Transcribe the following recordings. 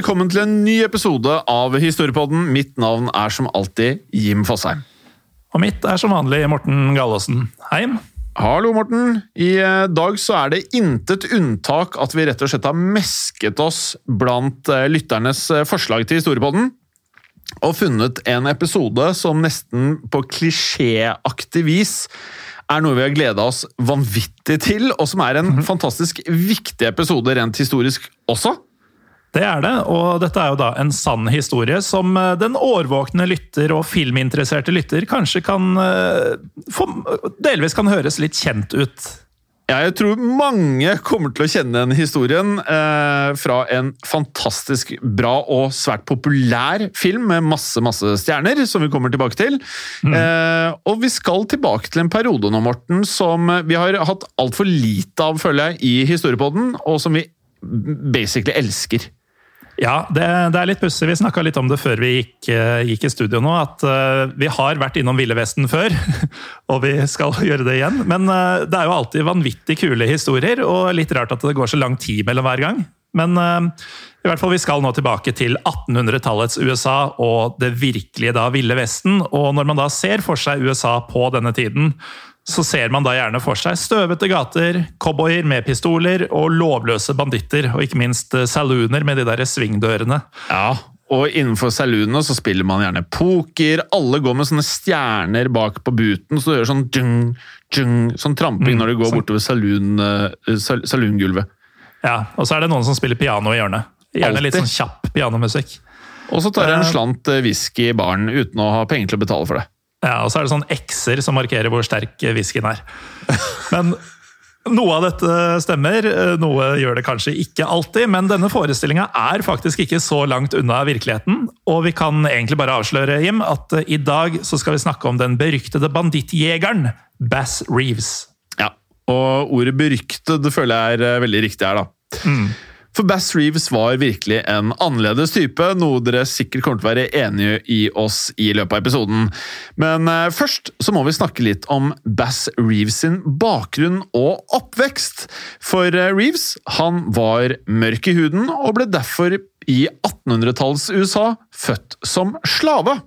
Velkommen til en ny episode av Historiepodden. Mitt navn er som alltid Jim Fosheim. Og mitt er som vanlig Morten Gallaasen. Jim. Hallo, Morten. I eh, dag så er det intet unntak at vi rett og slett har mesket oss blant eh, lytternes eh, forslag til Historiepodden. Og funnet en episode som nesten på klisjéaktig vis er noe vi har gleda oss vanvittig til, og som er en fantastisk viktig episode rent historisk også. Det er det, og dette er jo da en sann historie som eh, den årvåkne lytter og filminteresserte lytter kanskje kan eh, delvis kan høres litt kjent ut. Ja, jeg tror mange kommer til å kjenne den historien eh, fra en fantastisk bra og svært populær film med masse masse stjerner, som vi kommer tilbake til. Eh, og vi skal tilbake til en periode nå, Morten, som vi har hatt altfor lite av, føler jeg, i historiepodden, og som vi basically elsker. Ja, det, det er litt pussig. Vi snakka litt om det før vi gikk, eh, gikk i studio nå. At uh, vi har vært innom Ville Vesten før, og vi skal gjøre det igjen. Men uh, det er jo alltid vanvittig kule historier, og litt rart at det går så lang tid mellom hver gang. Men i hvert fall vi skal nå tilbake til 1800-tallets USA og det virkelige da Ville Vesten. Og når man da ser for seg USA på denne tiden, så ser man da gjerne for seg støvete gater, cowboyer med pistoler og lovløse banditter, og ikke minst eh, salooner med de der svingdørene. Ja, og innenfor saloonene så spiller man gjerne poker. Alle går med sånne stjerner bak på buten, så du gjør sånn djung, djung, sånn tramping Mm, når du går sånn. bortover saloon, eh, saloongulvet. Ja, Og så er det noen som spiller piano i hjørnet. Gjerne litt sånn kjapp pianomusikk. Og så tar jeg en Eh. slant whisky i baren uten å ha penger til å betale for det. Ja, Og så er det sånn X-er som markerer hvor sterk whiskyen er. Men noe av dette stemmer, eh, noe gjør det kanskje ikke alltid. Men denne forestillinga er faktisk ikke så langt unna virkeligheten. Og vi kan egentlig bare avsløre, Jim, at eh, i dag så skal vi snakke om den beryktede bandittjegeren Bass Reeves. Ja, Og ordet beryktet føler jeg er eh, veldig riktig her, da. For Bass Reeves var virkelig en annerledes type, noe dere sikkert kommer til å være enige i oss i løpet av episoden. Men eh, først så må vi snakke litt om Bass Reeves sin bakgrunn og oppvekst. For eh, Reeves han var mørk i huden og ble derfor i 1800-tallets USA født som slave.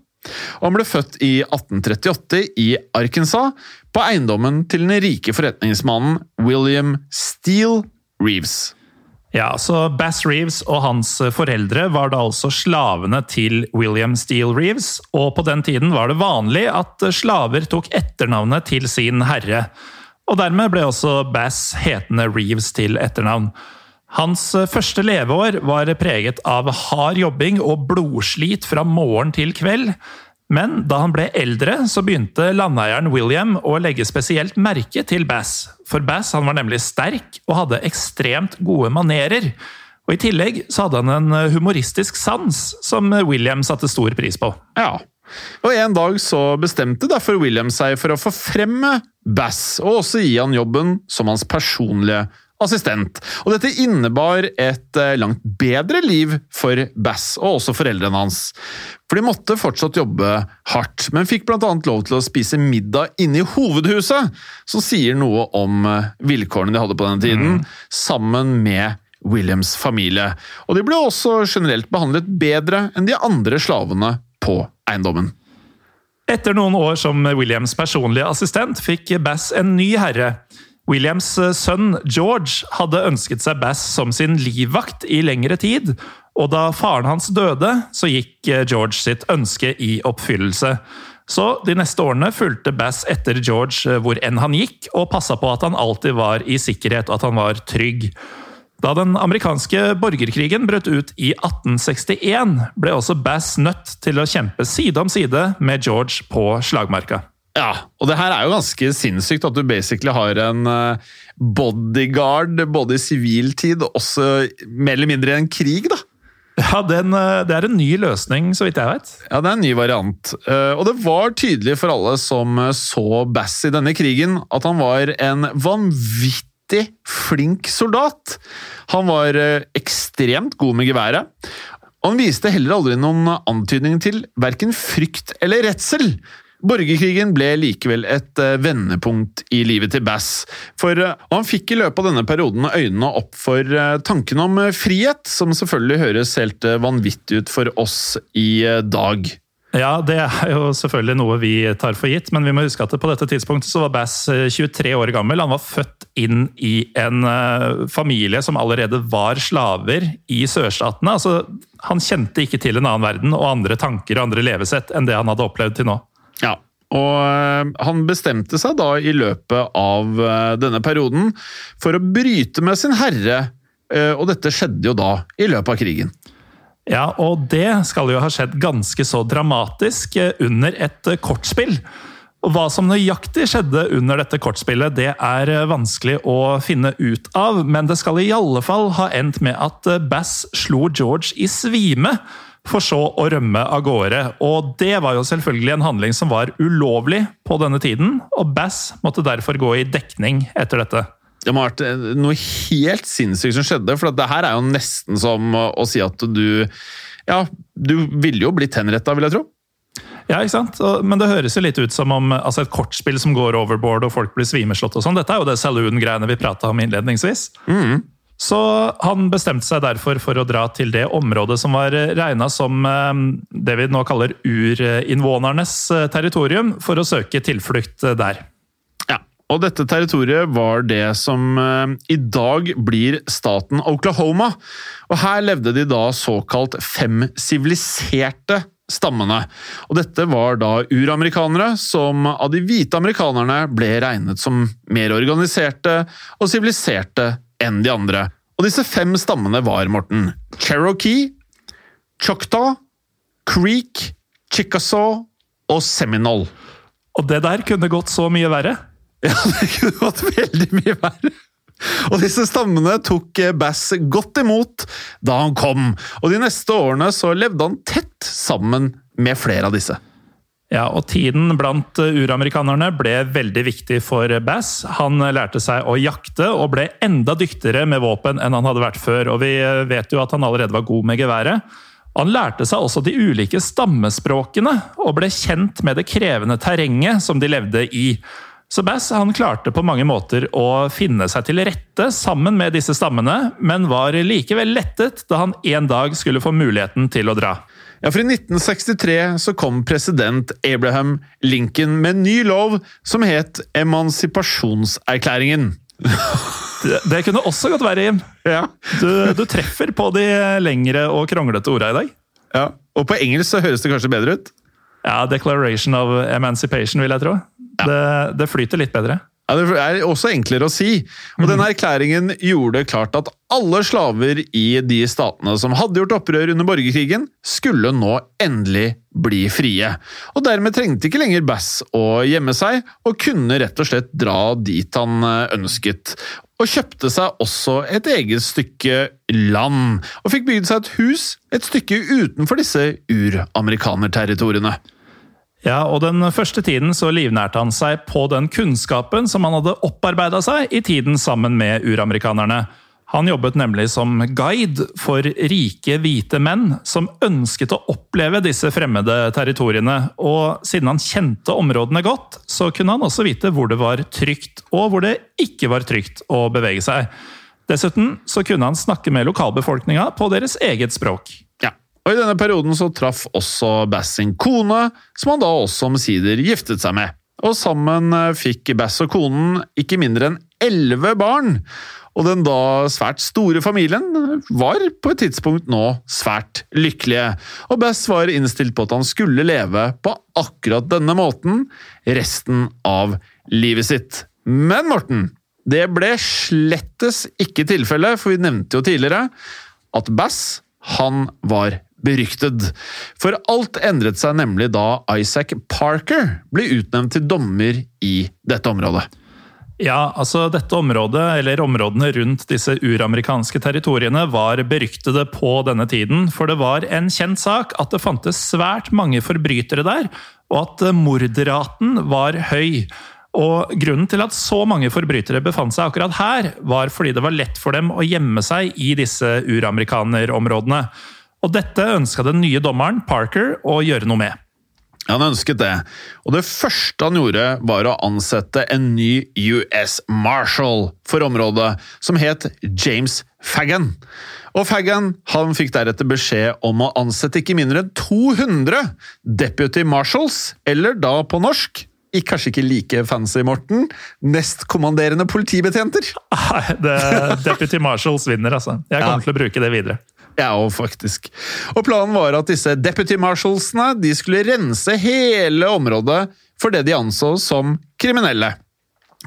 Han ble født i 1838 i Arkansas, på eiendommen til den rike forretningsmannen William Steele Reeves. Ja, så Bass Reeves og hans foreldre var da altså slavene til William Steele Reeves, og på den tiden var det vanlig at slaver tok etternavnet til sin herre. Og dermed ble også Bass hetende Reeves til etternavn. Hans første leveår var preget av hard jobbing og blodslit fra morgen til kveld. Men da han ble eldre, så begynte landeieren William å legge spesielt merke til Bass. For Bass han var nemlig sterk og hadde ekstremt gode manerer. Og I tillegg så hadde han en humoristisk sans, som William satte stor pris på. Ja. Og En dag så bestemte derfor William seg for å forfremme Bass, og også gi han jobben som hans personlige assistent. Og dette innebar et eh, langt bedre liv for Bass, og også foreldrene hans. For de måtte fortsatt jobbe hardt, men fikk annet lov til å spise middag inne i hovedhuset, som sier noe om eh, vilkårene de hadde på denne tiden, mm. sammen med Williams familie. Og de ble også generelt behandlet bedre enn de andre slavene på eiendommen. Etter noen år som Williams personlige assistent fikk Bass en ny herre. Williams sønn George hadde ønsket seg Bass som sin livvakt i lengre tid, og da faren hans døde, så gikk George sitt ønske i oppfyllelse. Så de neste årene fulgte Bass etter George hvor enn han gikk, og passa på at han alltid var i sikkerhet og at han var trygg. Da den amerikanske borgerkrigen brøt ut i 1861, ble også Bass nødt til å kjempe side om side med George på slagmarka. Ja, og det her er jo ganske sinnssykt at du basically har en eh, bodyguard både i sivil tid og også mer eller mindre i en krig, da. Ja, den, eh, Det er en ny løsning, så vidt jeg vet. Ja, det er en ny variant. Eh, og det var tydelig for alle som så Bass i denne krigen, at han var en vanvittig flink soldat. Han var ekstremt god med geværet. Og han viste heller aldri noen antydning til verken frykt eller redsel. Borgerkrigen ble likevel et eh, vendepunkt i livet til Bass, for eh, han fikk i løpet av denne perioden øynene opp for tanken om frihet, som selvfølgelig høres helt vanvittig ut for oss i dag. Ja, det er jo selvfølgelig noe vi tar for gitt, men vi må huske at på dette tidspunktet så var Bass 23 eh, år gammel. Han var født inn i en familie som allerede var slaver i sørstatene. Altså, han kjente ikke til en annen verden og andre tanker og andre levesett enn det han hadde opplevd til nå. Ja, og uh, han bestemte seg da i løpet av uh, denne perioden for å bryte med sin herre, og dette skjedde jo da i løpet av krigen. Ja, og det skal jo ha skjedd ganske så dramatisk eh, under et eh, kortspill. Og Hva som nøyaktig skjedde under dette kortspillet, det er eh, vanskelig å finne ut av, men det skal i alle fall ha endt med at Bass slo George i svime, for så å rømme av gårde. Og det var jo selvfølgelig en handling som var ulovlig på denne tiden, og Bass måtte derfor gå i dekning etter dette. Det må ha vært noe helt sinnssykt som skjedde. For det her er jo nesten som å si at du Ja, du ville jo blitt henretta, vil jeg tro. Ja, ikke sant? Men det høres jo litt ut som om altså et kortspill som går overboard og folk blir svimeslått og sånn. Dette er jo det saloon-greiene vi prata om innledningsvis. Mm. Så han bestemte seg derfor for å dra til det området som var regna som eh, det vi nå kaller urinnvånernes eh, territorium, for å søke tilflukt der. Ja, Og dette territoriet var det som eh, i dag blir staten Oklahoma. Og her levde de da såkalt fem siviliserte stammene. Og dette var da uramerikanere som av de hvite amerikanerne ble regnet som mer organiserte og siviliserte enn de andre. Og disse fem stammene var, Morten, Cherokee, Choctaw, Creek, Chickasaw og Seminole. Og det der kunne gått så mye verre. Ja, det kunne gått veldig mye verre. Og disse stammene tok eh, Bass godt imot da han kom, og de neste årene så levde han tett sammen med flere av disse. Ja, og Tiden blant eh, uramerikanerne ble veldig viktig for Bass. Han lærte seg å jakte og ble enda dyktigere med våpen enn han hadde vært før. og Vi eh, vet jo at han allerede var god med geværet. Han lærte seg også de ulike stammespråkene, og ble kjent med det krevende terrenget som de levde i. Så Bass han klarte på mange måter å finne seg til rette sammen med disse stammene, men var likevel lettet da han en dag skulle få muligheten til å dra. Ja, for I 1963 så kom president Abraham Lincoln med en ny lov som het emansipasjonserklæringen. Det, det kunne også godt være, Jim. Ja. Du, du, treffer på de lengre og kronglete orda i dag. Ja, Og på engelsk så høres det kanskje bedre ut? Ja, Declaration of Emancipation, vil jeg tro. Ja. Det, det, flyter litt bedre. Ja, Det er også enklere å si. Og denne erklæringen gjorde klart at alle slaver i de statene som hadde gjort opprør under borgerkrigen, skulle nå endelig bli frie. Og dermed trengte ikke lenger Bass å gjemme seg, og kunne rett og slett dra dit han eh, ønsket. Og kjøpte seg også et eget stykke land, og fikk bygd seg et hus et stykke utenfor disse uramerikanerterritoriene. Ja, og Den første tiden så livnærte han seg på den kunnskapen som han hadde opparbeida seg i tiden sammen med uramerikanerne. Han jobbet nemlig som guide for rike, hvite menn som ønsket å oppleve disse fremmede territoriene, og siden han kjente områdene godt, så kunne han også vite hvor det var trygt, og hvor det ikke var trygt å bevege seg. Dessuten så kunne han snakke med lokalbefolkninga på deres eget språk. Og I denne perioden så traff også Bass sin kone, som han da også omsider giftet seg med. Og sammen fikk Bass og konen ikke mindre enn elleve barn og den da svært store familien var på et tidspunkt nå svært lykkelige, og Bass var innstilt på at han skulle leve på akkurat denne måten resten av livet sitt. Men Morten, det ble slettes ikke tilfellet, for vi nevnte jo tidligere at Bass han var beryktet. For alt endret seg nemlig da Isaac Parker ble utnevnt til dommer i dette området. Ja, altså dette området, eller områdene rundt disse uramerikanske territoriene, var beryktede på denne tiden, for det var en kjent sak at det fantes svært mange forbrytere der, og at mordraten var høy. Og Grunnen til at så mange forbrytere befant seg akkurat her, var fordi det var lett for dem å gjemme seg i disse uramerikanerområdene. Og dette ønska den nye dommeren, Parker, å gjøre noe med. Han ønsket det, og det første han gjorde, var å ansette en ny US Marshal for området, som het James Faggan. Og Faggan han fikk deretter beskjed om å ansette ikke mindre enn 200 Deputy Marshals, eller da på norsk Kanskje ikke like fancy, Morten. Nestkommanderende politibetjenter. Det, Deputy Marshals vinner, altså. Jeg kommer ja. til å bruke det videre. Ja, og faktisk. Og planen var at disse deputy marshalsene de skulle rense hele området for det de anså som kriminelle.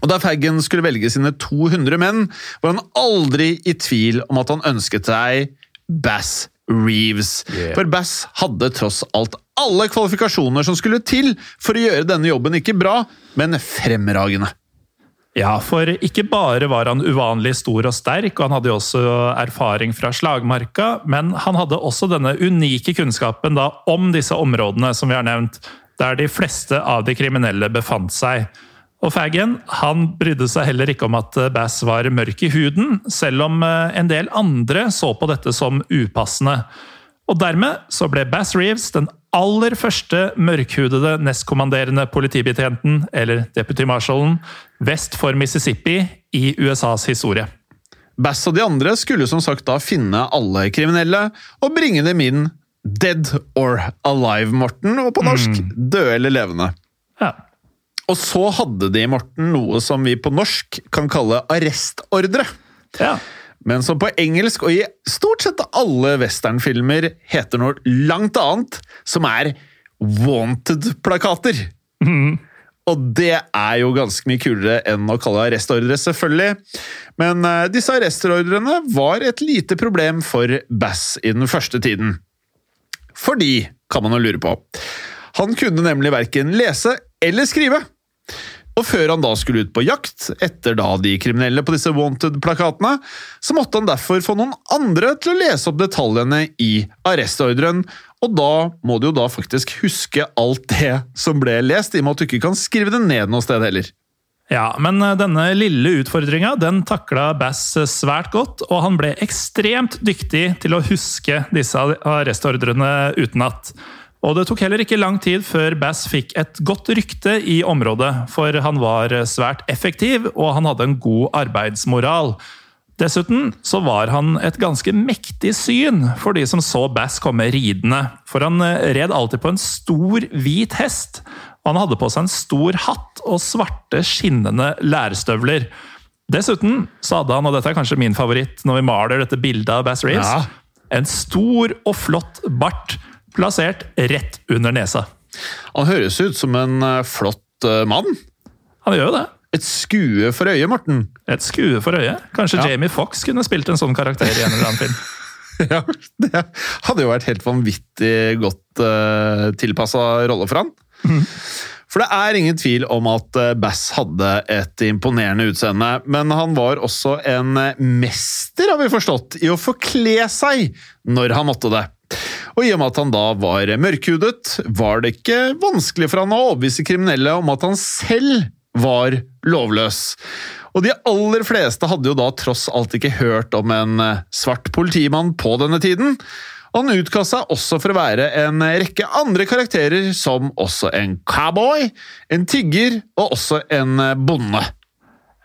Og Da Faggen skulle velge sine 200 menn, var han aldri i tvil om at han ønsket seg Bass Reeves. Yeah. For Bass hadde tross alt alle kvalifikasjoner som skulle til for å gjøre denne jobben ikke bra, men fremragende. Ja, for ikke bare var han uvanlig stor og sterk, og han hadde jo også erfaring fra slagmarka, men han hadde også denne unike kunnskapen da, om disse områdene som vi har nevnt, der de fleste av de kriminelle befant seg. Og Faggen han brydde seg heller ikke om at Bass var mørk i huden, selv om eh, en del andre så på dette som upassende. Og dermed så ble Bass Reeves den aller første mørkhudede nestkommanderende politibetjenten, eller deputymarshalen, vest for Mississippi i USAs historie. Bass og de andre skulle som sagt da finne alle kriminelle og bringe dem inn dead or alive, Morten, og på norsk mm. døde eller levende. Ja. Og så hadde de, Morten, noe som vi på norsk kan kalle arrestordre. Ja men som på engelsk og i stort sett alle westernfilmer heter noe langt annet, som er wanted-plakater. Mm. Og det er jo ganske mye kulere enn å kalle arrestordre, selvfølgelig. Men uh, disse arrestordrene var et lite problem for Bass i den første tiden. Fordi, kan man jo lure på, han kunne nemlig verken lese eller skrive. Og før han da skulle ut på jakt, etter da de kriminelle på disse Wanted-plakatene, så måtte han derfor få noen andre til å lese opp detaljene i arrestordren, og da må du jo da faktisk huske alt det som ble lest, i og med at du ikke kan skrive det ned noe sted heller. Ja, men eh, denne lille utfordringa den takla Bass svært godt, og han ble ekstremt dyktig til å huske disse arrestordrene utenat. Og det tok heller ikke lang tid før Bass fikk et godt rykte i området, for han var svært effektiv, og han hadde en god arbeidsmoral. Dessuten så var han et ganske mektig syn for de som så Bass komme ridende, for han eh, red alltid på en stor, hvit hest. Og han hadde på seg en stor hatt og svarte, skinnende lærstøvler. Dessuten så hadde han, og dette er kanskje min favoritt når vi maler dette bildet av Bass Reeves, ja. en stor og flott bart plassert rett under nesa. Han høres ut som en eh, flott eh, mann. Han gjør jo det. Et skue for øyet, Morten. Et skue for øyet? Kanskje ja. Jamie Fox kunne spilt en sånn karakter i en eller annen film. ja, Det hadde jo vært helt vanvittig godt uh, tilpassa rolle for han. Mm. For det er ingen tvil om at Bass hadde et imponerende utseende, men han var også en mester, har vi forstått, i å forkle seg når han måtte det. Og i og med at han da var mørkhudet, var det ikke vanskelig for han å overbevise kriminelle om at han selv var lovløs. Og de aller fleste hadde jo da tross alt ikke hørt om en eh, svart politimann på denne tiden. Han utga seg også for å være en rekke andre karakterer, som også en cowboy, en tigger og også en eh, bonde.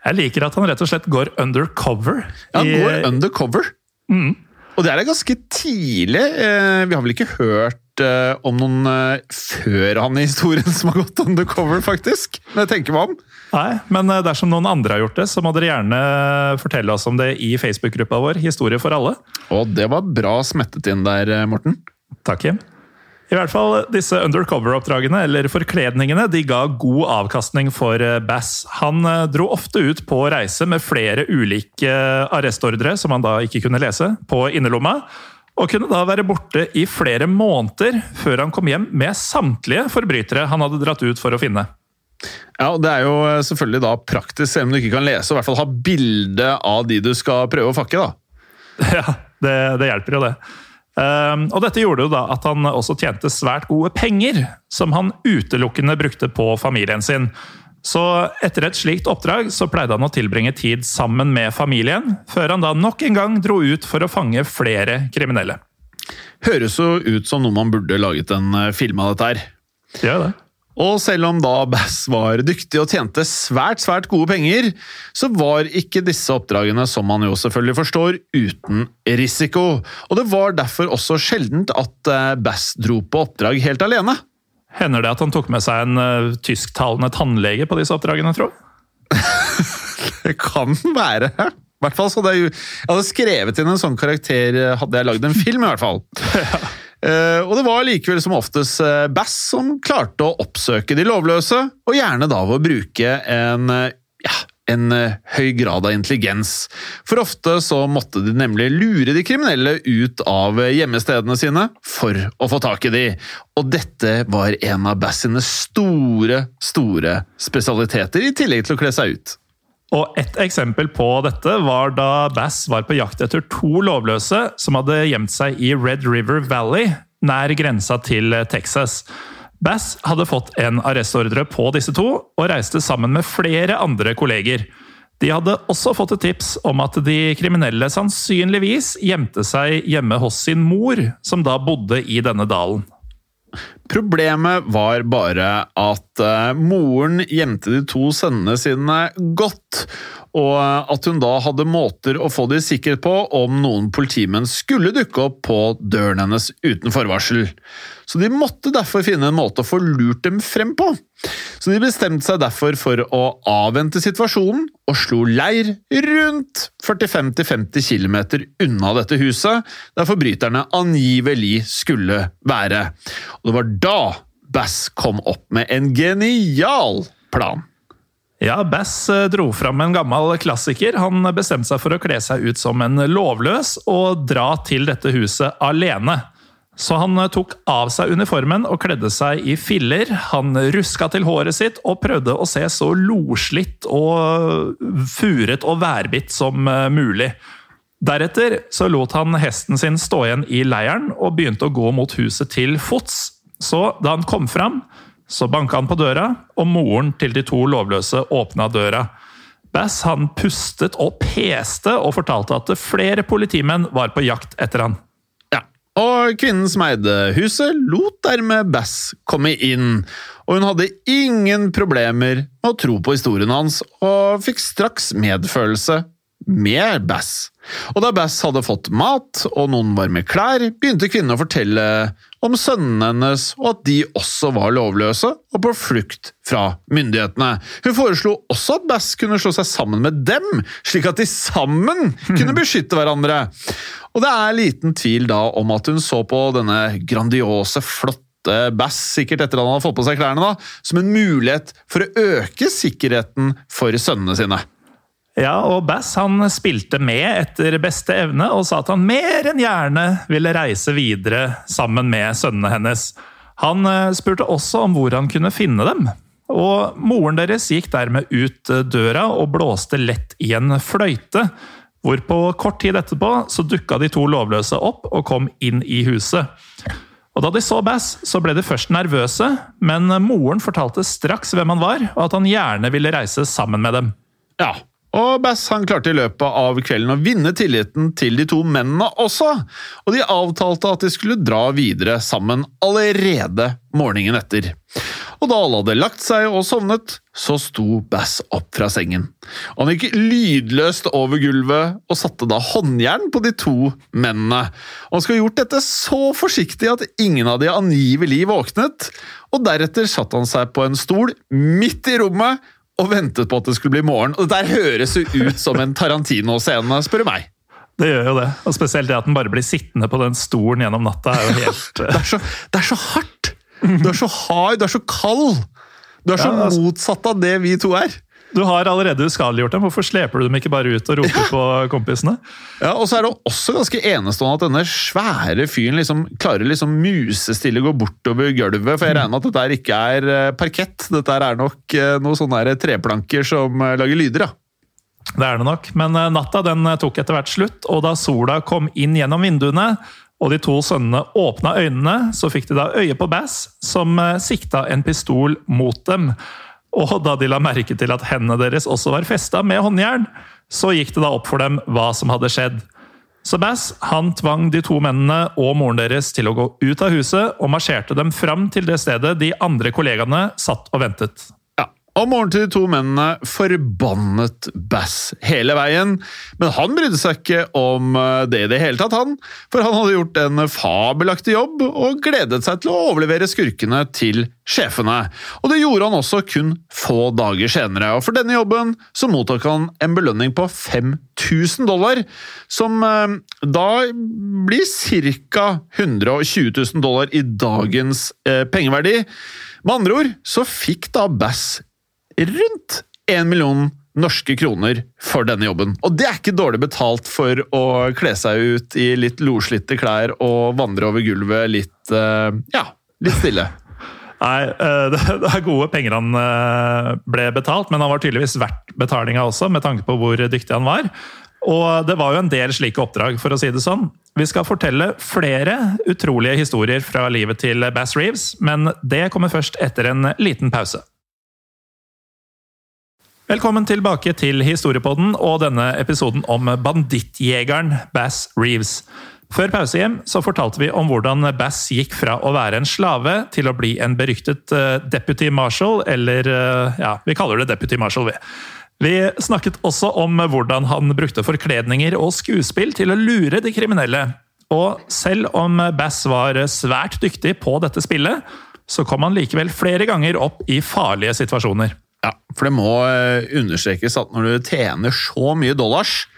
Jeg liker at han rett og slett går undercover. Ja, han går undercover. Mm. Og det er ganske tidlig. Eh, Vi har vel ikke hørt eh, om noen eh, før han i historien som har gått undercover, faktisk. Når jeg tenker meg om. Nei, men dersom noen andre har gjort det, så må dere gjerne fortelle oss om det i Facebook-gruppa vår Historie for alle. Og det var bra smettet inn der, Morten. Takk, Kim. I hvert fall disse undercover-oppdragene, eller forkledningene, de ga god avkastning for eh, Bass. Han eh, dro ofte ut på reise med flere ulike eh, arrestordre, som han da ikke kunne lese, på innerlomma. Og kunne da være borte i flere måneder før han kom hjem med samtlige forbrytere han hadde dratt ut for å finne. Ja, og Det er jo selvfølgelig da praktisk, selv om du ikke kan lese, og i hvert fall ha bilde av de du skal prøve å fakke. da. Ja, det, det hjelper jo det. Ehm, og dette gjorde jo da at han også tjente svært gode penger, som han utelukkende brukte på familien sin. Så etter et slikt oppdrag så pleide han å tilbringe tid sammen med familien, før han da nok en gang dro ut for å fange flere kriminelle. Høres jo ut som noe man burde laget en eh, film av dette her. Gjør det. Og selv om da Bass var dyktig og tjente svært svært gode penger, så var ikke disse oppdragene, som man jo selvfølgelig forstår, uten risiko. Og det var derfor også sjeldent at eh, Bass dro på oppdrag helt alene. Hender det at han tok med seg en uh, tysktalende tannlege på disse oppdragene, tro? Det kan være. I hvert fall så hadde jeg, jeg hadde skrevet inn en sånn karakter eh, hadde jeg lagd en film, i hvert fall. Eh, og det var likevel som oftest eh, Bass som klarte å oppsøke de lovløse, og gjerne da ved å bruke en, eh, ja, en eh, høy grad av intelligens. For ofte så måtte de nemlig lure de kriminelle ut av gjemmestedene sine for å få tak i de. Og dette var en av Bass sine store, store spesialiteter, i tillegg til å kle seg ut. Og Et eksempel på dette var da Bass var på jakt etter to lovløse som hadde gjemt seg i Red River Valley, nær grensa til Texas. Bass hadde fått en arrestordre på disse to, og reiste sammen med flere andre kolleger. De hadde også fått et tips om at de kriminelle sannsynligvis gjemte seg hjemme hos sin mor, som da bodde i denne dalen. Problemet var bare at eh, moren gjemte de to sønnene sine godt, og at hun da hadde måter å få de i sikkerhet på om noen politimenn skulle dukke opp på døren hennes uten forvarsel. Så de måtte derfor finne en måte å få lurt dem frem på. Så de bestemte seg derfor for å avvente situasjonen, og slo leir rundt 45-50 km unna dette huset, der forbryterne angivelig skulle være. Og det var da Bass kom opp med en genial plan. Ja, Bass eh, dro fram en gammel klassiker. Han bestemte seg for å kle seg ut som en lovløs og dra til dette huset alene. Så han eh, tok av seg uniformen og kledde seg i filler. Han ruska til håret sitt og prøvde å se så loslitt og furet og værbitt som eh, mulig. Deretter så lot han hesten sin stå igjen i leiren og begynte å gå mot huset til fots. Så da han kom fram, så banka han på døra, og moren til de to lovløse åpna døra. Bass han pustet og peste og fortalte at flere politimenn var på jakt etter han. Ja, og kvinnen som eide huset, lot dermed Bass komme inn, og hun hadde ingen problemer med å tro på historien hans, og fikk straks medfølelse med Bass. Og da Bass hadde fått mat og noen varme klær, begynte kvinnen å fortelle om sønnene hennes, og at de også var lovløse og på flukt fra myndighetene. Hun foreslo også at Bass kunne slå seg sammen med dem, slik at de sammen kunne beskytte hverandre. Og det er liten tvil da om at hun så på denne grandiose, flotte Bass, sikkert etter at han hadde fått på seg klærne, da, som en mulighet for å øke sikkerheten for sønnene sine. Ja, og Bass han spilte med etter beste evne og sa at han mer enn gjerne ville reise videre sammen med sønnene hennes. Han eh, spurte også om hvor han kunne finne dem. Og moren deres gikk dermed ut eh, døra og blåste lett i en fløyte. Hvorpå kort tid etterpå så dukka de to lovløse opp og kom inn i huset. Og Da de så Bass, så ble de først nervøse, men moren fortalte straks hvem han var, og at han gjerne ville reise sammen med dem. Ja, og Bass han klarte i løpet av kvelden å vinne tilliten til de to mennene også, og de avtalte at de skulle dra videre sammen allerede morgenen etter. Og da alle hadde lagt seg og sovnet, så sto Bass opp fra sengen. Han gikk lydløst over gulvet og satte da håndjern på de to mennene. Og han skulle ha gjort dette så forsiktig at ingen av de angivelig våknet, og deretter satte han seg på en stol midt i rommet og ventet på at det skulle bli morgen. Og Det der høres jo ut som en Tarantino-scene, spør du meg. Det gjør jo det. Og Spesielt det at den bare blir sittende på den stolen gjennom natta. er jo helt... det, er så, det er så hardt! Du er så hard, du er så kald! Du er så Ja, altså- motsatt av det vi to er. Du har allerede uskadeliggjort dem, hvorfor sleper du dem ikke bare ut og roper på kompisene? Ja, Og så er det også ganske enestående at denne svære fyren liksom klarer liksom musestille å gå bortover gulvet. For jeg regner med at dette ikke er eh, parkett. Dette er nok eh, noen sånne treplanker som eh, lager lyder. ja. Det er det nok, men natta den tok etter hvert slutt, og da sola kom inn gjennom vinduene, og de to sønnene åpna øynene, så fikk de da øye på Bass, som sikta en pistol mot dem. Og da de la merke til at hendene deres også var festa med håndjern, så gikk det da opp for dem hva som hadde skjedd. Så Bass han tvang de to mennene og moren deres til å gå ut av huset, og marsjerte dem fram til det stedet de andre kollegaene satt og ventet. Ja, morgenen til de to mennene forbannet Bass hele veien, men han brydde seg ikke om eh, det i det hele tatt, han. For han hadde gjort en fabelaktig jobb og gledet seg til å overlevere skurkene til sjefene. Og det gjorde han også kun få dager senere, og for denne jobben så mottok han en belønning på 5000 dollar, som eh, da blir ca. 120 000 dollar i dagens eh, pengeverdi. Med andre ord så fikk da Bass rundt én million norske kroner for denne jobben. Og det er ikke dårlig betalt for å kle seg ut i litt loslitte klær og vandre over gulvet litt eh, ja, litt stille. Nei, eh, det er gode penger han eh, ble betalt, men han var tydeligvis verdt betalinga også, med tanke på hvor dyktig han var. Og det var jo en del slike oppdrag, for å si det sånn. Vi skal fortelle flere utrolige historier fra livet til Bass Reeves, men det kommer først etter en liten pause. Velkommen tilbake til Historiepodden og denne episoden om bandittjegeren Bass Reeves. Før pausehjem så fortalte vi om hvordan Bass gikk fra å være en slave til å bli en beryktet eh, deputy marshal, eller eh, ja, vi kaller det deputy marshal, vi. Vi snakket også om hvordan han brukte forkledninger og skuespill til å lure de kriminelle. Og selv om Bass var svært dyktig på dette spillet, så kom han likevel flere ganger opp i farlige situasjoner. Ja, for det må eh, understrekes at når du tjener så mye dollars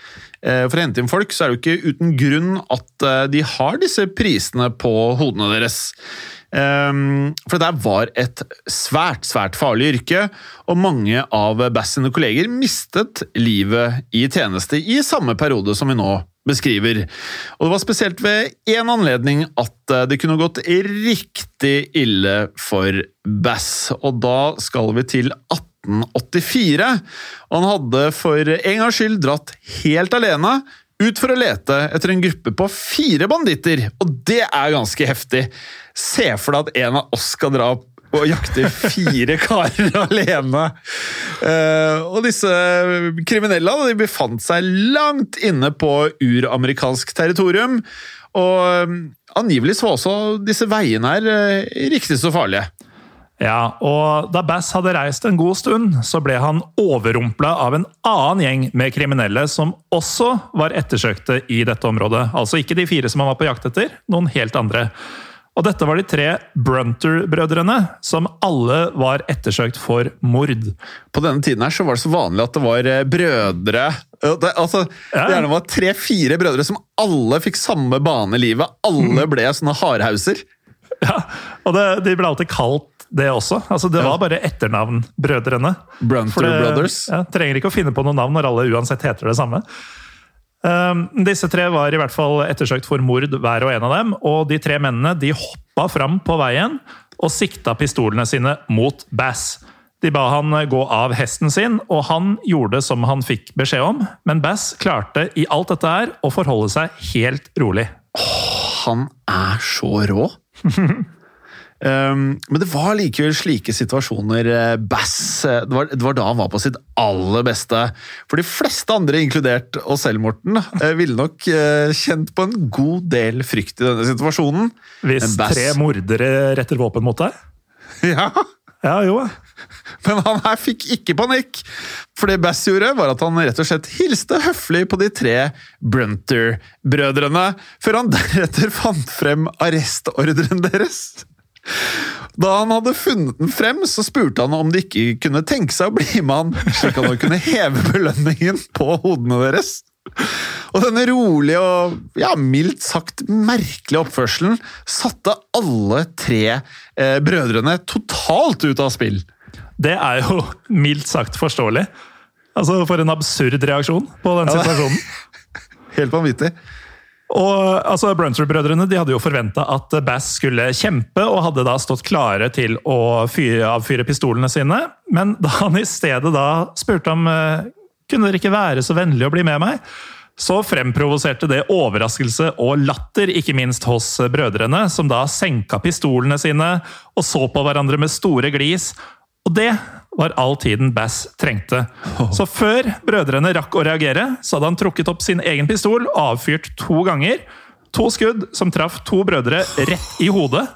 eh, for å hente inn folk, så er det jo ikke uten grunn at eh, de har disse prisene på hodene deres. Ehm, For det der var et svært, svært farlig yrke, og mange av Bass sine kolleger mistet livet i tjeneste i samme periode som vi nå beskriver. Og det var spesielt ved én anledning at det kunne gått riktig ille for Bass, og da skal vi til 1884. Og han hadde for en gangs skyld dratt helt alene ut for å lete etter en gruppe på fire banditter, og det er ganske heftig. Se for deg at en av oss skal dra og jakte fire karer alene. Eh, og disse kriminelle de befant seg langt inne på uramerikansk territorium. Og eh, angivelig så var også disse veiene her eh, riktig så farlige. Ja, og da Bass hadde reist en god stund, så ble han overrumpla av en annen gjeng med kriminelle som også var ettersøkte i dette området. Altså ikke de fire som han var på jakt etter, noen helt andre. Og dette var de tre Brunter-brødrene, som alle var ettersøkt for mord. På denne tiden her så var det så vanlig at det var eh, brødre det, altså, Ja. Det var tre-fire brødre som alle fikk samme bane i livet. Alle ble sånne hardhauser. Ja, og det, de ble alltid kalt det også. Altså, det var bare etternavn-brødrene. Brunter det- Brothers. Ja, trenger ikke å finne på noe navn når alle uansett heter det samme. Um, disse tre var i hvert fall ettersøkt for mord, hver og en av dem. Og de tre mennene de hoppa fram på veien og sikta pistolene sine mot Bass. De ba han gå av hesten sin, og han gjorde som han fikk beskjed om. Men Bass klarte i alt dette her å forholde seg helt rolig. Han er så rå! Um, men det var likevel slike situasjoner eh, Bass eh, det var, det var da han var på sitt aller beste. For de fleste andre, inkludert oss selv, Morten, eh, ville nok kjent på en god del frykt i denne situasjonen. Hvis tre mordere retter våpen mot deg? Ja, Ja, jo. Men han her fikk ikke panikk. For det Bass gjorde, var at han rett og slett hilste høflig på de tre Brunter-brødrene, før han deretter fant frem arrestordren deres. Da han hadde funnet den frem, så spurte han om de ikke kunne tenke seg å bli med han, slik at han kunne heve belønningen på hodene deres. Og denne rolige og ja, mildt sagt merkelige oppførselen satte alle tre eh, brødrene totalt ut av spill. Det er jo mildt sagt forståelig. Altså, For en absurd reaksjon på den Ja, situasjonen. Helt vanvittig. Og altså, Brunter-brødrene de hadde jo forventa at Bass skulle kjempe, og hadde da stått klare til å fyre, avfyre pistolene sine. Men da han i stedet da spurte om eh, kunne dere ikke være så vennlige å bli med meg, så fremprovoserte det overraskelse og latter, ikke minst hos brødrene, som da senka pistolene sine og så på hverandre med store glis. Og det var all tiden Bass trengte. Så før brødrene rakk å reagere, så hadde han trukket opp sin egen pistol og avfyrt to ganger. To skudd som traff to brødre rett i hodet,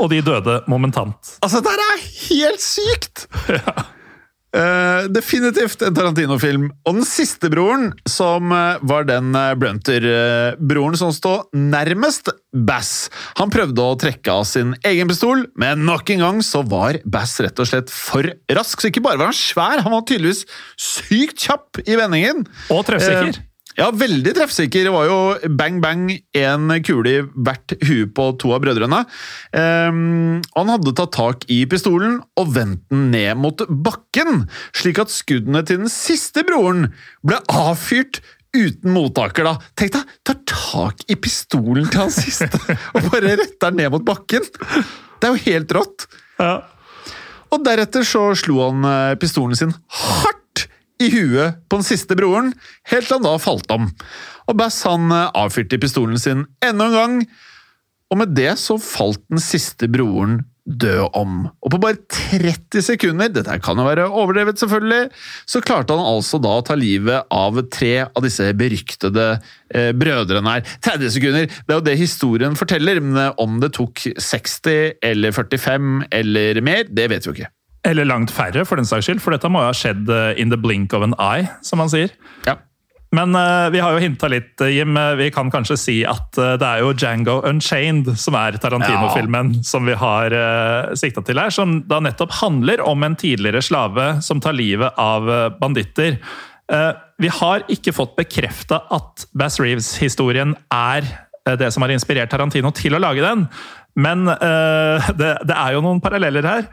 og de døde momentant. Altså, dette er helt sykt! Eh, definitivt en Tarantino-film. Og den siste broren, som uh, var den uh, Brunter-broren som stod nærmest Bass. Han prøvde å trekke av sin egen pistol, men nok en gang så var Bass rett og slett for rask. Så ikke bare var han svær, han var tydeligvis sykt kjapp i vendingen. Og treffsikker. Ja, veldig treffsikker. Det var jo bang, bang, én kule i hvert hue på to av brødrene. Um, han hadde tatt tak i pistolen og vendt den ned mot bakken, slik at skuddene til den siste broren ble avfyrt uten mottaker. da. Tenk deg, tar tak i pistolen til han siste og bare retter den ned mot bakken! Det er jo helt rått. Ja. Og deretter så slo han eh, pistolen sin hardt i huet på den siste broren, helt til han da falt om. Og Bass han eh, avfyrte pistolen sin enda en gang, og med det så falt den siste broren død om. Og på bare 30 sekunder, dette kan jo være overdrevet selvfølgelig, så klarte han altså da å ta livet av tre av disse beryktede eh, brødrene her. 30 sekunder, det er jo det historien forteller, men eh, om det tok 60 eller 45 eller mer, det vet vi jo ikke. Eller langt færre, for den saks skyld, for dette må jo ha skjedd eh, in the blink of an eye, som man sier. Ja. Men uh, vi har jo hinta litt, eh, Jim. Vi kan kanskje si at uh, det er jo Django Unchained som er Tarantino-filmen som vi har uh, sikta til her. Som da nettopp handler om en tidligere slave som tar livet av eh, banditter. Vi har ikke fått bekrefta at Bass Reeves-historien er det som har inspirert Tarantino til å lage den, men det, det er jo noen paralleller her.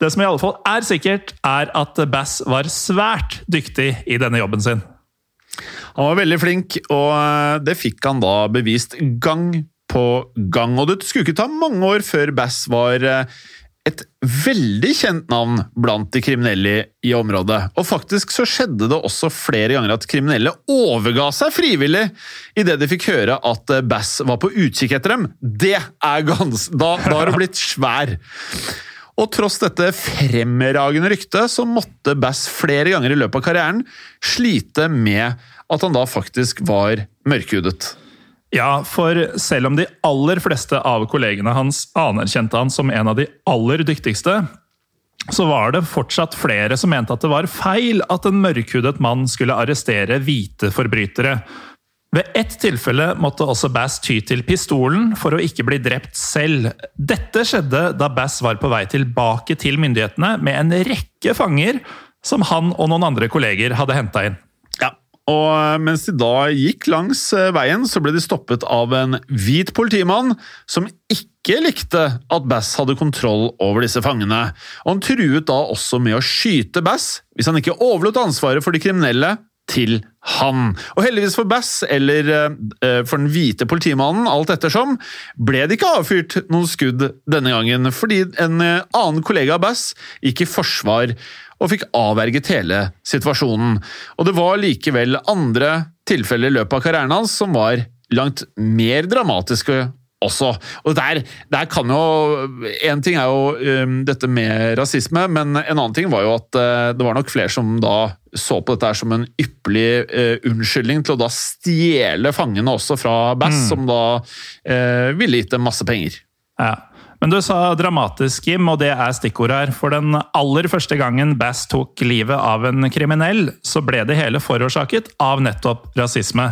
Det som i alle fall er sikkert, er at Bass var svært dyktig i denne jobben sin. Han var veldig flink, og eh, det fikk han da bevist gang på gang. Og det skulle ikke ta mange år før Bass var eh, et veldig kjent navn blant de kriminelle i området. Og faktisk så skjedde det også flere ganger at kriminelle overga seg frivillig idet de fikk høre at eh, Bass var på utkikk etter dem. Det er gans... Da, da har du blitt svær. Og tross dette fremragende ryktet, så måtte Bass flere ganger i løpet av karrieren slite med at han da faktisk var mørkhudet. Ja, for selv om de aller fleste av kollegene hans anerkjente han som en av de aller dyktigste, så var det fortsatt flere som mente at det var feil at en mørkhudet mann skulle arrestere hvite forbrytere. Ved ett tilfelle måtte også Bass ty til pistolen for å ikke bli drept selv. Dette skjedde da Bass var på vei tilbake til myndighetene med en rekke fanger som han og noen andre kolleger hadde henta inn. Ja, og mens de da gikk langs eh, veien, så ble de stoppet av en hvit politimann som ikke likte at Bass hadde kontroll over disse fangene. Og han truet da også med å skyte Bass hvis han ikke overlot ansvaret for de kriminelle til han. Og heldigvis for Bass, eller eh, for den hvite politimannen, alt ettersom, ble det ikke avfyrt noen skudd denne gangen, fordi en eh, annen kollega av Bass gikk i forsvar og fikk avverget hele situasjonen. Og det var likevel andre tilfeller i løpet av karrieren hans som var langt mer dramatiske også. Og der, der kan jo En ting er jo um, dette med rasisme, men en annen ting var jo at uh, det var nok flere som da så på dette som en ypperlig uh, unnskyldning til å da stjele fangene også fra Bass, mm. som da uh, ville gitt dem masse penger. Ja. Men du sa dramatisk, Jim, og det er stikkord her. For den aller første gangen Bass tok livet av en kriminell, så ble det hele forårsaket av nettopp rasisme.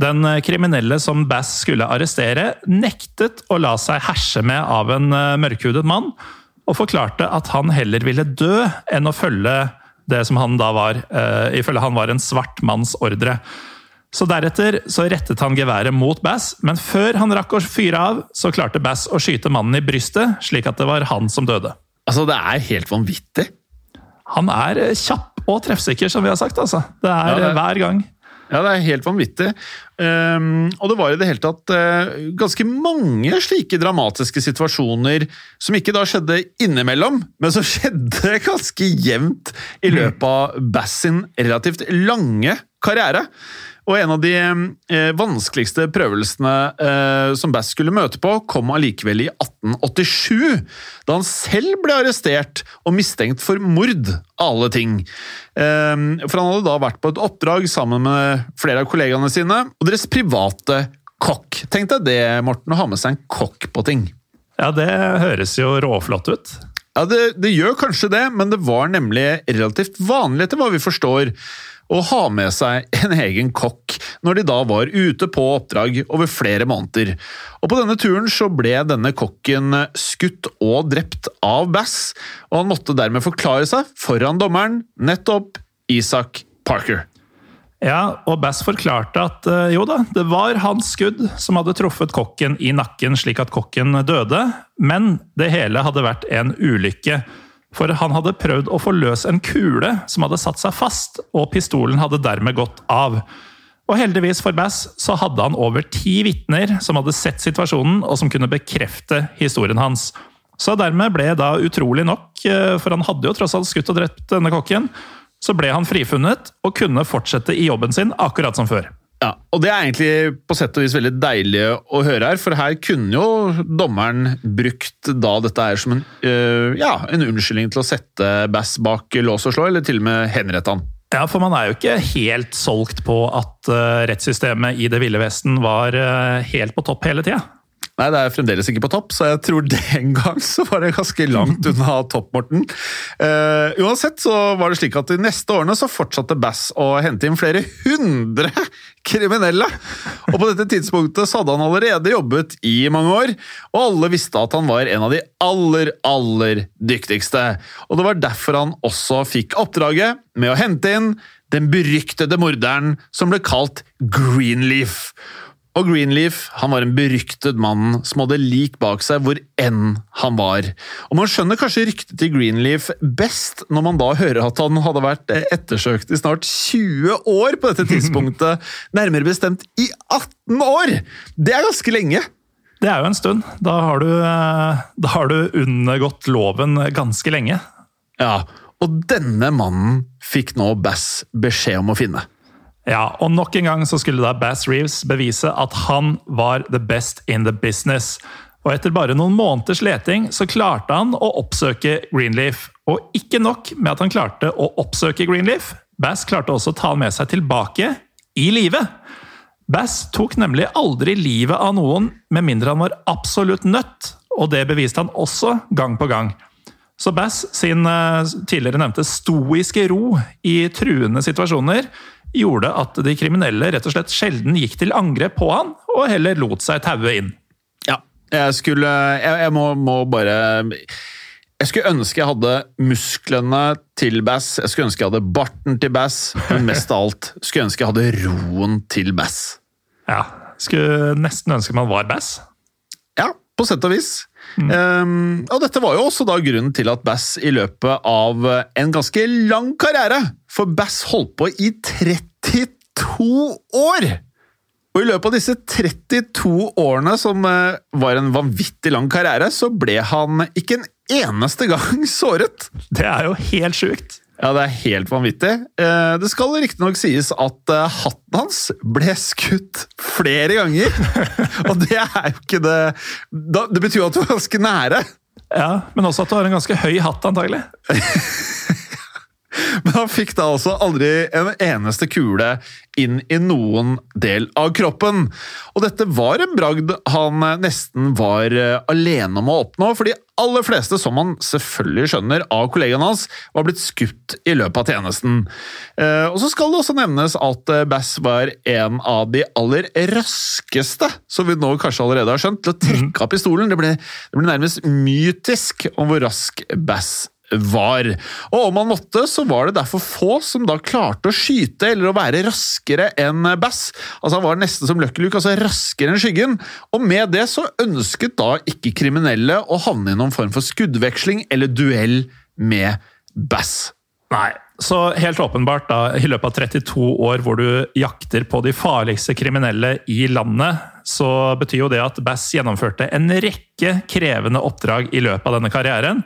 Den kriminelle som Bass skulle arrestere, nektet å la seg herse med av en eh, mørkhudet mann, og forklarte at han heller ville dø enn å følge det som han da var, uh, ifølge han var en svart manns ordre. Så Deretter så rettet han geværet mot Bass, men før han rakk å fyre av, så klarte Bass å skyte mannen i brystet, slik at det var han som døde. Altså, Det er helt vanvittig. Han er kjapp og treffsikker, som vi har sagt. altså. Det er ja, det... hver gang. Ja, det er helt vanvittig. Um, og det var i det hele tatt uh, ganske mange slike dramatiske situasjoner som ikke da skjedde innimellom, men som skjedde ganske jevnt i løpet av Bass sin relativt lange karriere. Og en av de eh, vanskeligste prøvelsene eh, som Bass skulle møte på, kom allikevel i 1887, da han selv ble arrestert og mistenkt for mord, alle ting. Eh, for han hadde da vært på et oppdrag sammen med flere av kollegaene sine og deres private kokk. Tenk deg det, Morten, å ha med seg en kokk på ting. Ja, det høres jo råflott ut. Ja, det, det gjør kanskje det, men det var nemlig relativt vanlig, etter hva vi forstår å ha med seg en egen kokk når de da var ute på oppdrag over flere måneder. Og På denne turen så ble denne kokken skutt og drept av Bass, og han måtte dermed forklare seg foran dommeren, nettopp Isak Parker. Ja, og Bass forklarte at eh, jo da, det var hans skudd som hadde truffet kokken i nakken slik at kokken døde, men det hele hadde vært en ulykke. For han hadde prøvd å få løs en kule som hadde satt seg fast, og pistolen hadde dermed gått av. Og heldigvis for Bass så hadde han over ti vitner som hadde sett situasjonen, og som kunne bekrefte historien hans. Så dermed ble da utrolig nok, eh, for han hadde jo tross alt skutt og drept denne kokken, så ble han frifunnet og kunne fortsette i jobben sin akkurat som før. Ja, og Det er egentlig på sett og vis veldig deilig å høre her, for her kunne jo dommeren brukt da dette er som en, øh, ja, en unnskyldning til å sette Bass bak lås og slå, eller til og med henrette han. Ja, for man er jo ikke helt solgt på at uh, rettssystemet i Det ville vesten var uh, helt på topp hele tida. Nei, det er fremdeles ikke på topp, så jeg tror den gang så var det ganske langt unna topp, Morten. Uh, uansett så var det slik at de neste årene så fortsatte Bass å hente inn flere hundre kriminelle. Og på dette tidspunktet så hadde han allerede jobbet i mange år, og alle visste at han var en av de aller, aller dyktigste. Og det var derfor han også fikk oppdraget med å hente inn den beryktede morderen som ble kalt Greenleaf. Og Greenleaf han var en beryktet mann som hadde lik bak seg hvor enn han var. Og Man skjønner kanskje ryktet til Greenleaf best når man da hører at han hadde vært ettersøkt i snart 20 år på dette tidspunktet. Nærmere bestemt i 18 år! Det er ganske lenge! Det er jo en stund. Da har du, eh, da har du undergått loven ganske lenge. Ja, og denne mannen fikk nå Bass beskjed om å finne. Ja, og nok en gang så skulle da Bass Reeves bevise at han var the best in the business. Og etter bare noen måneders leting så klarte han å oppsøke Greenleaf. Og ikke nok med at han klarte å oppsøke Greenleaf, Bass klarte også å ta med seg tilbake i live. Bass tok nemlig aldri livet av noen med mindre han var absolutt nødt, og det beviste han også gang på gang. Så Bass sin eh, tidligere nevnte stoiske ro i truende situasjoner gjorde at de kriminelle rett og slett sjelden gikk til angrep på han, og heller lot seg taue inn. Ja, jeg skulle Jeg, jeg må, må, bare Jeg skulle ønske jeg hadde musklene til Bass, jeg skulle ønske jeg hadde barten til Bass, men mest av alt skulle jeg ønske jeg hadde roen til Bass. Ja. Skulle nesten ønske man var Bass. Ja, på sett og vis. Mm. Um, og dette var jo også da grunnen til at Bass i løpet av en ganske lang karriere For Bass holdt på i 32 år! Og i løpet av disse 32 årene, som eh, var en vanvittig lang karriere, så ble han ikke en eneste gang såret. Det er jo helt sjukt. Ja, det er helt vanvittig. Eh, Det skal riktignok sies at eh, hatten hans ble skutt flere ganger. Og det er jo ikke det Det betyr jo at du er ganske nære. Ja, Men også at du har en ganske høy hatt, antagelig. Men han fikk da også aldri en eneste kule inn i noen del av kroppen. Og dette var en bragd han nesten var eh, alene om å oppnå, for de aller fleste, som man selvfølgelig skjønner av kollegaene hans, var blitt skutt i løpet av tjenesten. Eh, Og så skal det også nevnes at eh, Bass var en av de aller raskeste, som vi nå kanskje allerede har skjønt, til å trekke av pistolen. Det ble, det ble nærmest mytisk om hvor rask Bass var. Og om han måtte, så var det derfor få som da klarte å skyte eller å være raskere enn Bass. Altså Han var nesten som Lucky Luke, altså raskere enn skyggen. Og med det så ønsket da ikke kriminelle å havne i noen form for skuddveksling eller duell med Bass. Nei. Så helt åpenbart, da, i løpet av 32 år hvor du jakter på de farligste kriminelle i landet, så betyr jo det at Bass gjennomførte en rekke krevende oppdrag i løpet av denne karrieren.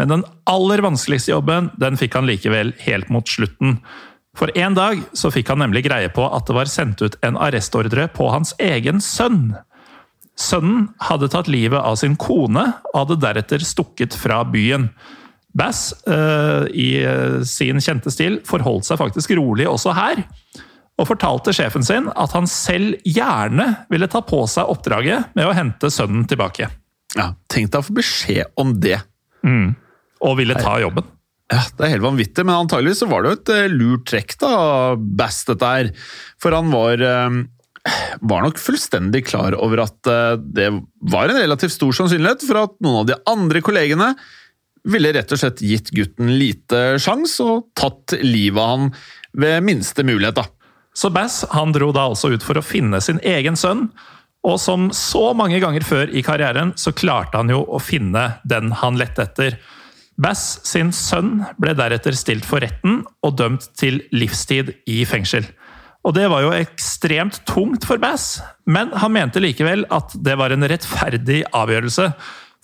Men den aller vanskeligste jobben den fikk han likevel helt mot slutten. For en dag så fikk han nemlig greie på at det var sendt ut en arrestordre på hans egen sønn. Sønnen hadde tatt livet av sin kone og hadde deretter stukket fra byen. Bass, eh, i eh, sin kjente stil, forholdt seg faktisk rolig også her. Og fortalte sjefen sin at han selv gjerne ville ta på seg oppdraget med å hente sønnen tilbake. Ja, Tenk deg å få beskjed om det. Og ville ta jobben. Ja, Det er helt vanvittig, men antageligvis så var det jo et eh, lurt trekk da, Bass, dette her. For han var, eh, var nok fullstendig klar over at eh, det var en relativt stor sannsynlighet for at noen av de andre kollegene ville rett og slett gitt gutten lite sjans og tatt livet av han ved minste mulighet. da. Så Bass han dro da også ut for å finne sin egen sønn. Og som så mange ganger før i karrieren, så klarte han jo å finne den han lette etter. Bass sin sønn ble deretter stilt for retten og dømt til livstid i fengsel. Og det var jo ekstremt tungt for Bass, men han mente likevel at det var en rettferdig avgjørelse.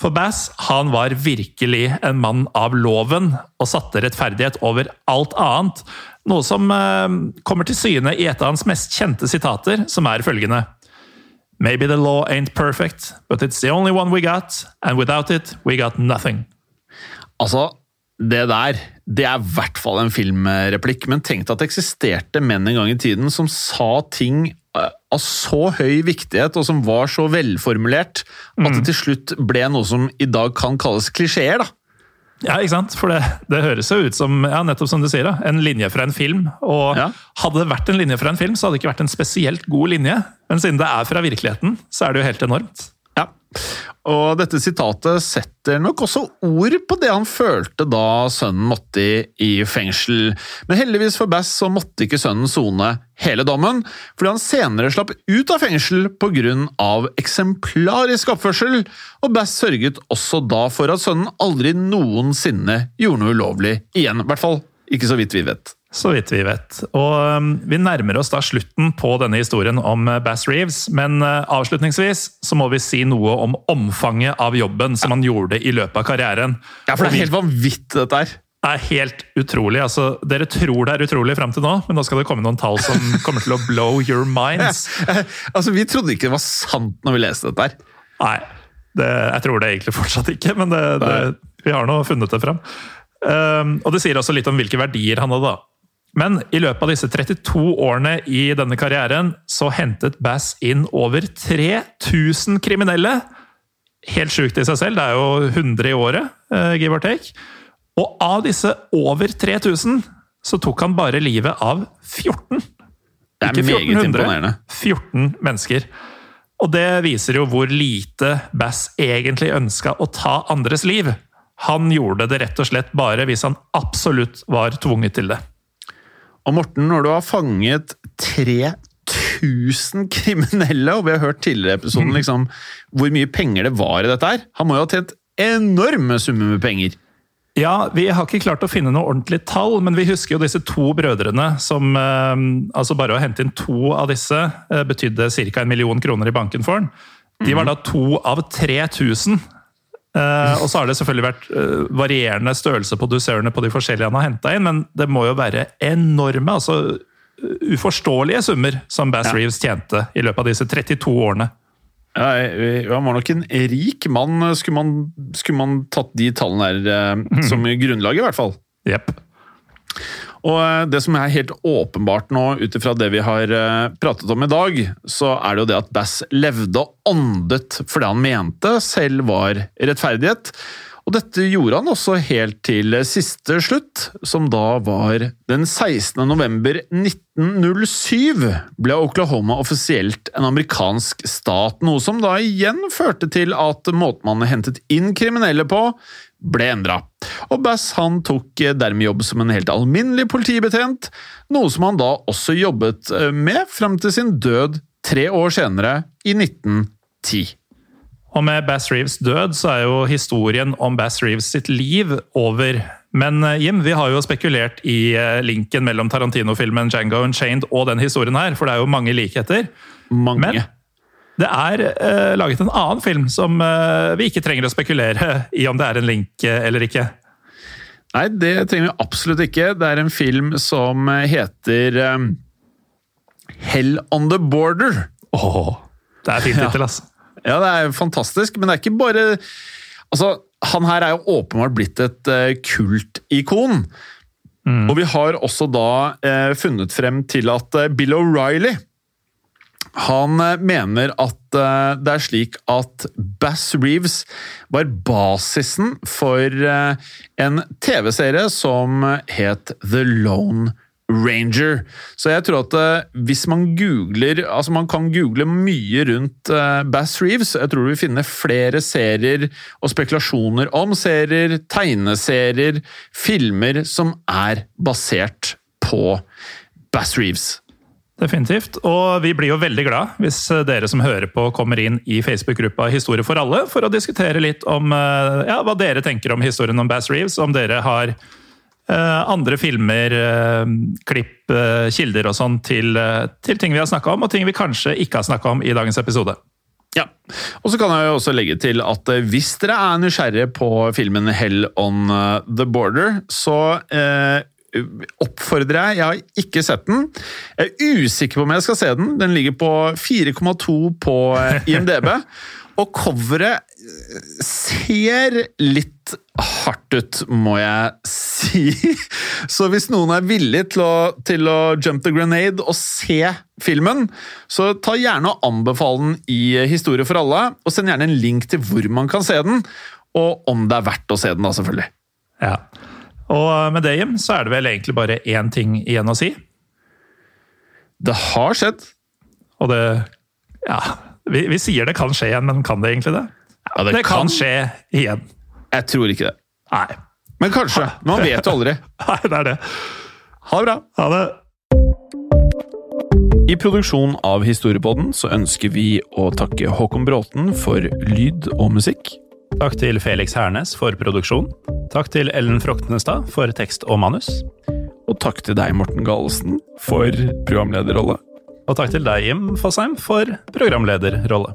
For Bass han var virkelig en mann av loven og satte rettferdighet over alt annet. Noe som eh, kommer til syne i et av hans mest kjente sitater, som er følgende Maybe the law ain't perfect, but it's the only one we got, and without it, we got nothing. Altså, det der det er i hvert fall en filmreplikk, men tenk deg at det eksisterte menn en gang i tiden som sa ting eh, av så høy viktighet, og som var så velformulert, at det til slutt ble noe som i dag kan kalles klisjeer. da. Ja, ikke sant? For det, det høres jo ut som ja, nettopp som du sier da, en linje fra en film. Og Ja. hadde det vært en linje fra en film, så hadde det ikke vært en spesielt god linje. Men siden det er fra virkeligheten, så er det jo helt enormt. Ja. Og dette sitatet setter nok også ord på det han følte da sønnen måtte i, fengsel. Men heldigvis for Bass så måtte ikke sønnen sone hele dommen, fordi han senere slapp ut av fengsel pga. eksemplarisk oppførsel, og Bass sørget også da for at sønnen aldri noensinne gjorde noe ulovlig igjen. I hvert fall ikke så vidt vi vet. Så vidt vi vet. Og um, vi nærmer oss da slutten på denne historien om uh, Bass Reeves, men uh, avslutningsvis så må vi si noe om omfanget av jobben som han gjorde i løpet av karrieren. Ja, for det er helt vanvittig, dette her. Det er helt utrolig. altså Dere tror det er utrolig fram til nå, men nå skal det komme noen tall som kommer til å blow your minds. altså, Vi trodde ikke det var sant når vi leste dette her. Nei, det, jeg tror det egentlig fortsatt ikke, men det, det, vi har nå funnet det fram. Um, og det sier også litt om hvilke verdier han hadde. da. Men i løpet av disse 32 årene i denne karrieren så hentet Bass inn over 3000 kriminelle. Helt sjukt i seg selv, det er jo 100 i året, uh, give or take. Og av disse over 3000 så tok han bare livet av 14. Det er meget imponerende. 14 mennesker. Og det viser jo hvor lite Bass egentlig ønska å ta andres liv. Han gjorde det rett og slett bare hvis han absolutt var tvunget til det. Og Morten, når du har fanget 3000 kriminelle, og vi har hørt tidligere i episoden liksom, hvor mye penger det var i dette her Han må jo ha tjent enorme summer med penger. Ja, Vi har ikke klart å finne noe ordentlig tall, men vi husker jo disse to brødrene som eh, altså Bare å hente inn to av disse eh, betydde ca. en million kroner i banken for han. De var da to av 3000. Uh, og så har det selvfølgelig vært uh, varierende størrelse på dusørene på de forskjellige han har henta inn, men det må jo være enorme, altså uforståelige summer som Bass ja. Reeves tjente i løpet av disse 32 årene. Ja, han var nok en rik mann. Skulle man, skulle man tatt de tallene uh, som grunnlag, i hvert fall. Yep. Og eh, Det som er helt åpenbart nå, ut ifra det vi har eh, pratet om i dag, så er det jo det at Bass levde og åndet for det han mente selv var rettferdighet. Og dette gjorde han også helt til siste slutt, som da var den 16. november 1907 ble Oklahoma offisielt en amerikansk stat, noe som da igjen førte til at måten man hentet inn kriminelle på, ble endra. Og Bass han tok dermed jobb som en helt alminnelig politibetjent, noe som han da også jobbet med fram til sin død tre år senere, i 1910. Og med Bass Reeves død så er jo historien om Bass Reeves sitt liv over. Men eh, Jim, vi har jo spekulert i eh, linken mellom Tarantino-filmen Django Unchained og den historien her, for det er jo mange likheter. Mange. Men det er uh, laget en annen film som uh, vi ikke trenger å spekulere i om det er en link uh, eller ikke. Nei, det trenger vi absolutt ikke. Det er en film som heter um, Hell on the Border. Åh, det er fint tittel, ja. altså. Ja, det er fantastisk, men det er ikke bare Altså, han her er jo åpenbart blitt et uh, kultikon. Mm. Og vi har også da uh, funnet frem til at uh, Bill O'Reilly han mener at det er slik at Bass Reeves var basisen for en TV-serie som het The Lone Ranger. Så jeg tror at uh, hvis man googler Altså, man kan google mye rundt uh, Bass Reeves. Jeg tror du vil finne flere serier og spekulasjoner om serier, tegneserier, filmer som er basert på Bass Reeves. Definitivt. Og vi blir jo veldig glad hvis eh, dere som hører på, kommer inn i Facebook-gruppa Historie for alle for å diskutere litt om ja, hva dere tenker om historien om Bass Reeves. Om dere har Eh, andre filmer, eh, klipp, eh, kilder og sånn til, til ting vi har snakka om, og ting vi kanskje ikke har snakka om i dagens episode. Ja, og så kan jeg jo også legge til at hvis dere er nysgjerrige på filmen Hell on the Border, så eh, oppfordrer jeg Jeg har ikke sett den. Jeg er usikker på om jeg skal se den. Den ligger på 4,2 på IMDb. Og coveret ser litt hardt ut, må jeg si. Så hvis noen er villig til å, til å jump the grenade og se filmen, så ta gjerne og anbefale den i Historie for alle, og send gjerne en link til hvor man kan se den, og om det er verdt å se den, da, selvfølgelig. Ja. Og med det, Jim, så er det vel egentlig bare én ting igjen å si. Det har skjedd. Og det Ja, vi, vi, sier det kan skje igjen, men kan det egentlig det? Ja, det, det kan, kan, skje igjen. Jeg tror ikke det. Nei. Men kanskje. Man vet jo aldri. Nei, det er det. Ha det bra. Ha det. I produksjonen av Historiepodden så ønsker vi å takke Håkon Bråten for lyd og musikk. Takk til Felix Hernes for produksjon. Takk til Ellen Froktenestad for tekst og manus. Og takk til deg, Morten Galesen, for programlederrolle. Og takk til deg, Jim Fosheim, for programlederrolle.